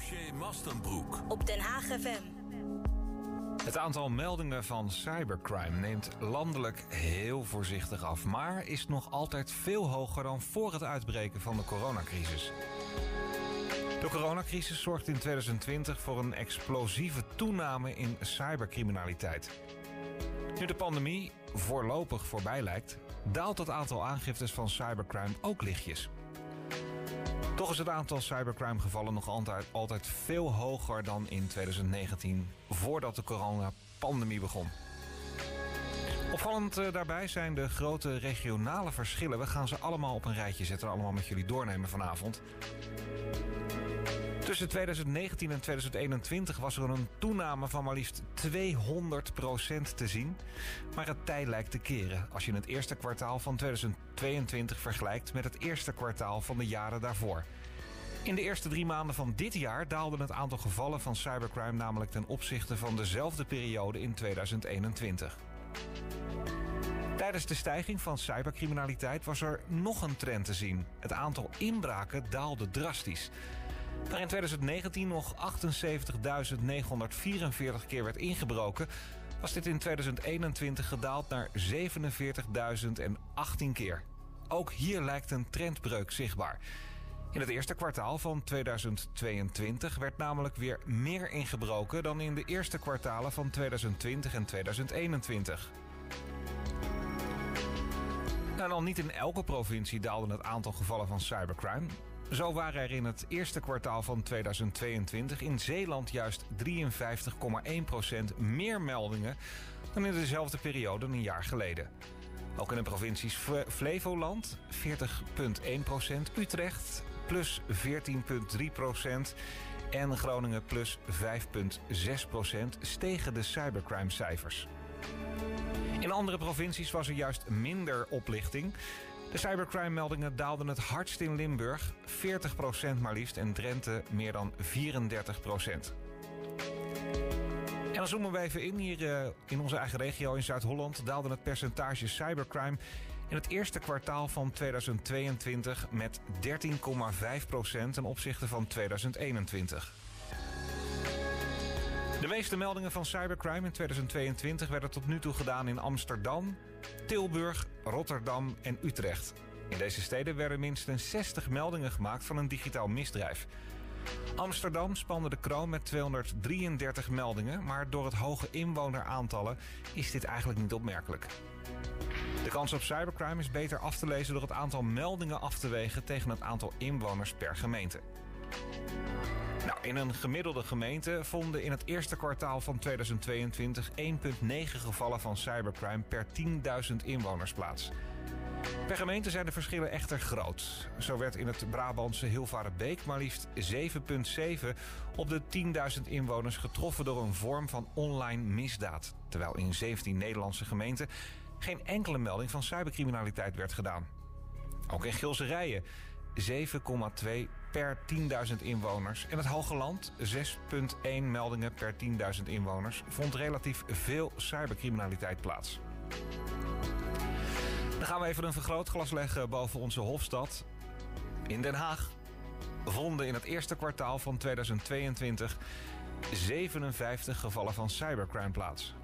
Dossier Mastenbroek. Op Den Haag FM. Het aantal meldingen van cybercrime neemt landelijk heel voorzichtig af, maar is nog altijd veel hoger dan voor het uitbreken van de coronacrisis. De coronacrisis zorgt in 2020 voor een explosieve toename in cybercriminaliteit. Nu de pandemie voorlopig voorbij lijkt, daalt het aantal aangiftes van cybercrime ook lichtjes. Toch is het aantal cybercrime-gevallen nog altijd, veel hoger dan in 2019, voordat de coronapandemie begon. Opvallend eh, daarbij zijn de grote regionale verschillen. We gaan ze allemaal op een rijtje zetten en allemaal met jullie doornemen vanavond. Tussen 2019 en 2021 was er een toename van maar liefst 200% te zien. Maar het tij lijkt te keren als je het eerste kwartaal van 2022 vergelijkt met het eerste kwartaal van de jaren daarvoor. In de eerste drie maanden van dit jaar daalde het aantal gevallen van cybercrime namelijk ten opzichte van dezelfde periode in 2021. Tijdens de stijging van cybercriminaliteit was er nog een trend te zien. Het aantal inbraken daalde drastisch. Waar in 2019 nog 78.944 keer werd ingebroken, was dit in 2021 gedaald naar 47.018 keer. Ook hier lijkt een trendbreuk zichtbaar. In het eerste kwartaal van 2022 werd namelijk weer meer ingebroken dan in de eerste kwartalen van 2020 en 2021. Nou, dan niet in elke provincie daalde het aantal gevallen van cybercrime. Zo waren er in het eerste kwartaal van 2022 in Zeeland juist 53,1% meer meldingen dan in dezelfde periode een jaar geleden. Ook in de provincies Flevoland 40,1%, Utrecht plus 14,3% en Groningen plus 5,6% stegen de cybercrime-cijfers. In andere provincies was er juist minder oplichting. De cybercrime-meldingen daalden het hardst in Limburg, 40% maar liefst, en Drenthe meer dan 34%. En dan zoomen we even in. Hier uh, in onze eigen regio in Zuid-Holland daalde het percentage cybercrime in het eerste kwartaal van 2022 met 13,5% ten opzichte van 2021. De meeste meldingen van cybercrime in 2022 werden tot nu toe gedaan in Amsterdam, Tilburg, Rotterdam en Utrecht. In deze steden werden minstens 60 meldingen gemaakt van een digitaal misdrijf. Amsterdam spande de kroon met 233 meldingen, maar door het hoge inwoneraantallen is dit eigenlijk niet opmerkelijk. De kans op cybercrime is beter af te lezen door het aantal meldingen af te wegen tegen het aantal inwoners per gemeente. Nou, in een gemiddelde gemeente vonden in het eerste kwartaal van 2022 1,9 gevallen van cybercrime per 10.000 inwoners plaats. Per gemeente zijn de verschillen echter groot. Zo werd in het Brabantse Hilvarenbeek maar liefst 7,7 op de 10.000 inwoners getroffen door een vorm van online misdaad. Terwijl in 17 Nederlandse gemeenten geen enkele melding van cybercriminaliteit werd gedaan. Ook in Gilserijen 7,2 per 10.000 inwoners. En het Hoge Land, 6,1 meldingen per 10.000 inwoners, vond relatief veel cybercriminaliteit plaats. Dan gaan we even een vergrootglas leggen boven onze Hofstad. In Den Haag vonden in het eerste kwartaal van 2022 57 gevallen van cybercrime plaats.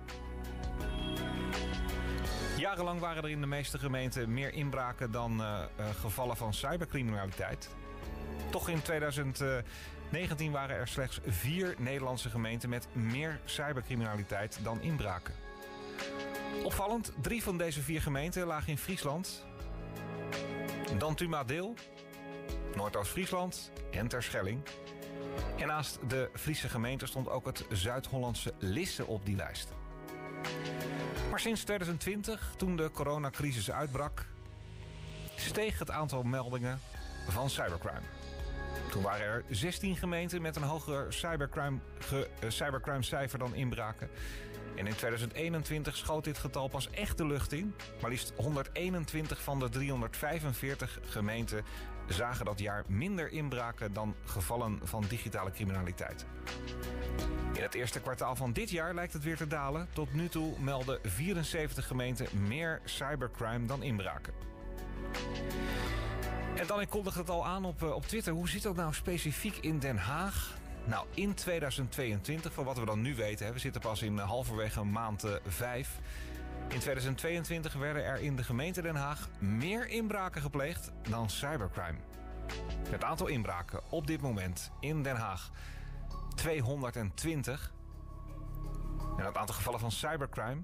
Jarenlang waren er in de meeste gemeenten meer inbraken dan uh, uh, gevallen van cybercriminaliteit. Toch in 2019 waren er slechts vier Nederlandse gemeenten met meer cybercriminaliteit dan inbraken. Opvallend, drie van deze vier gemeenten lagen in Friesland. Dan Tumadeel, Noordoost-Friesland en Terschelling. En naast de Friese gemeente stond ook het Zuid-Hollandse Lisse op die lijst. Maar sinds 2020, toen de coronacrisis uitbrak, steeg het aantal meldingen van cybercrime. Toen waren er 16 gemeenten met een hoger cybercrime, ge, uh, cybercrime cijfer dan inbraken. En in 2021 schoot dit getal pas echt de lucht in. Maar liefst 121 van de 345 gemeenten zagen dat jaar minder inbraken dan gevallen van digitale criminaliteit. In het eerste kwartaal van dit jaar lijkt het weer te dalen. Tot nu toe melden 74 gemeenten meer cybercrime dan inbraken. En dan, ik kondigde het al aan op, op Twitter. Hoe zit dat nou specifiek in Den Haag? Nou, in 2022, van wat we dan nu weten, we zitten pas in halverwege maand 5. In 2022 werden er in de gemeente Den Haag meer inbraken gepleegd dan cybercrime. Het aantal inbraken op dit moment in Den Haag 220. En het aantal gevallen van cybercrime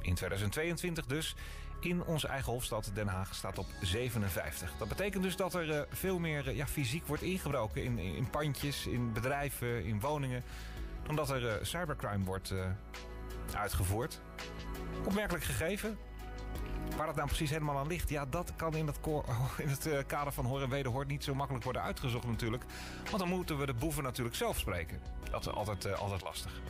in 2022 dus in onze eigen hoofdstad Den Haag staat op 57. Dat betekent dus dat er uh, veel meer uh, ja, fysiek wordt ingebroken in, in pandjes, in bedrijven, in woningen, dan dat er uh, cybercrime wordt uitgevoerd. Opmerkelijk gegeven. Waar dat nou precies helemaal aan ligt, ja, dat kan in het, in het kader van hoor en wederhoor niet zo makkelijk worden uitgezocht natuurlijk. Want dan moeten we de boeven natuurlijk zelf spreken. Dat is altijd, altijd lastig.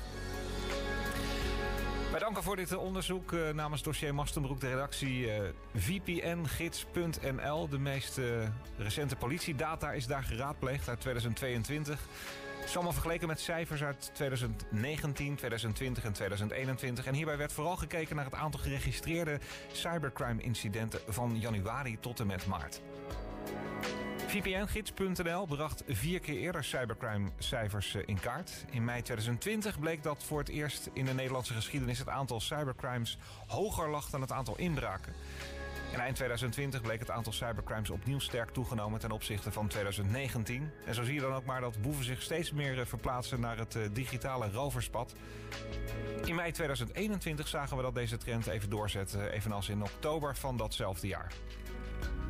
Wij danken voor dit onderzoek uh, namens dossier Mastenbroek, de redactie uh, vpngids.nl. De meest recente politiedata is daar geraadpleegd uit 2022. Het is vergeleken met cijfers uit 2019, 2020 en 2021. En hierbij werd vooral gekeken naar het aantal geregistreerde cybercrime-incidenten van januari tot en met maart. VPNgids.nl bracht vier keer eerder cybercrime-cijfers eh, in kaart. In mei 2020 bleek dat voor het eerst in de Nederlandse geschiedenis het aantal cybercrimes hoger lag dan het aantal inbraken. En eind 2020 bleek het aantal cybercrimes opnieuw sterk toegenomen ten opzichte van 2019. En zo zie je dan ook maar dat boeven zich steeds meer eh, verplaatsen naar het eh, digitale roverspad. In mei 2021 zagen we dat deze trend even doorzette, evenals in oktober van datzelfde jaar.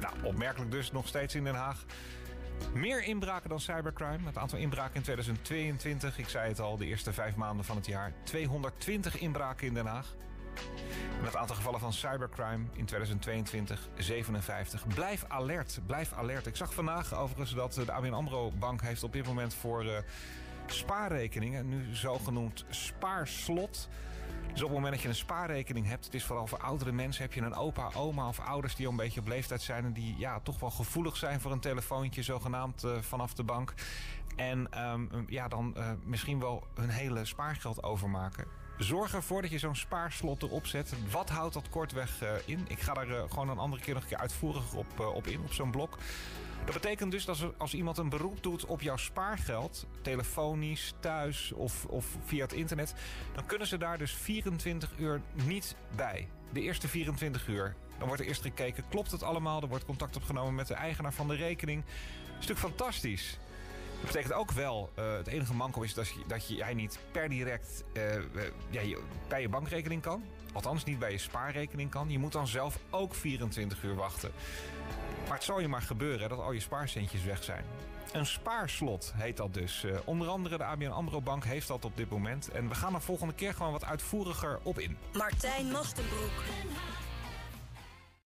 Nou, opmerkelijk dus nog steeds in Den Haag. Meer inbraken dan cybercrime. Het aantal inbraken in 2022, ik zei het al, de eerste vijf maanden van het jaar. 220 inbraken in Den Haag. En het aantal gevallen van cybercrime in 2022 57. Blijf alert, blijf alert. Ik zag vandaag overigens dat de ABN AMRO Bank heeft op dit moment voor uh, spaarrekeningen... nu zogenoemd spaarslot... Dus op het moment dat je een spaarrekening hebt, het is vooral voor oudere mensen, heb je een opa, oma of ouders die al een beetje op leeftijd zijn en die ja, toch wel gevoelig zijn voor een telefoontje, zogenaamd uh, vanaf de bank. En um, ja, dan misschien wel hun hele spaargeld overmaken. Zorg ervoor dat je zo'n spaarslot erop zet. Wat houdt dat kortweg uh, in? Ik ga daar gewoon een andere keer nog een keer uitvoerig op, op in, op zo'n blok. Dat betekent dus dat als iemand een beroep doet op jouw spaargeld, telefonisch, thuis of, of via het internet, dan kunnen ze daar dus 24 uur niet bij. De eerste 24 uur. Dan wordt er eerst gekeken, klopt het allemaal? Er wordt contact opgenomen met de eigenaar van de rekening. Stuk fantastisch. Dat betekent ook wel, uh, het enige manko is dat, je, dat je, jij niet per direct ja, je, bij je bankrekening kan. Althans niet bij je spaarrekening kan. Je moet dan zelf ook 24 uur wachten. Maar het zal je maar gebeuren dat al je spaarcentjes weg zijn. Een spaarslot heet dat dus. Onder andere de ABN AMRO Bank heeft dat op dit moment. En we gaan er volgende keer gewoon wat uitvoeriger op in. Martijn Mastenbroek.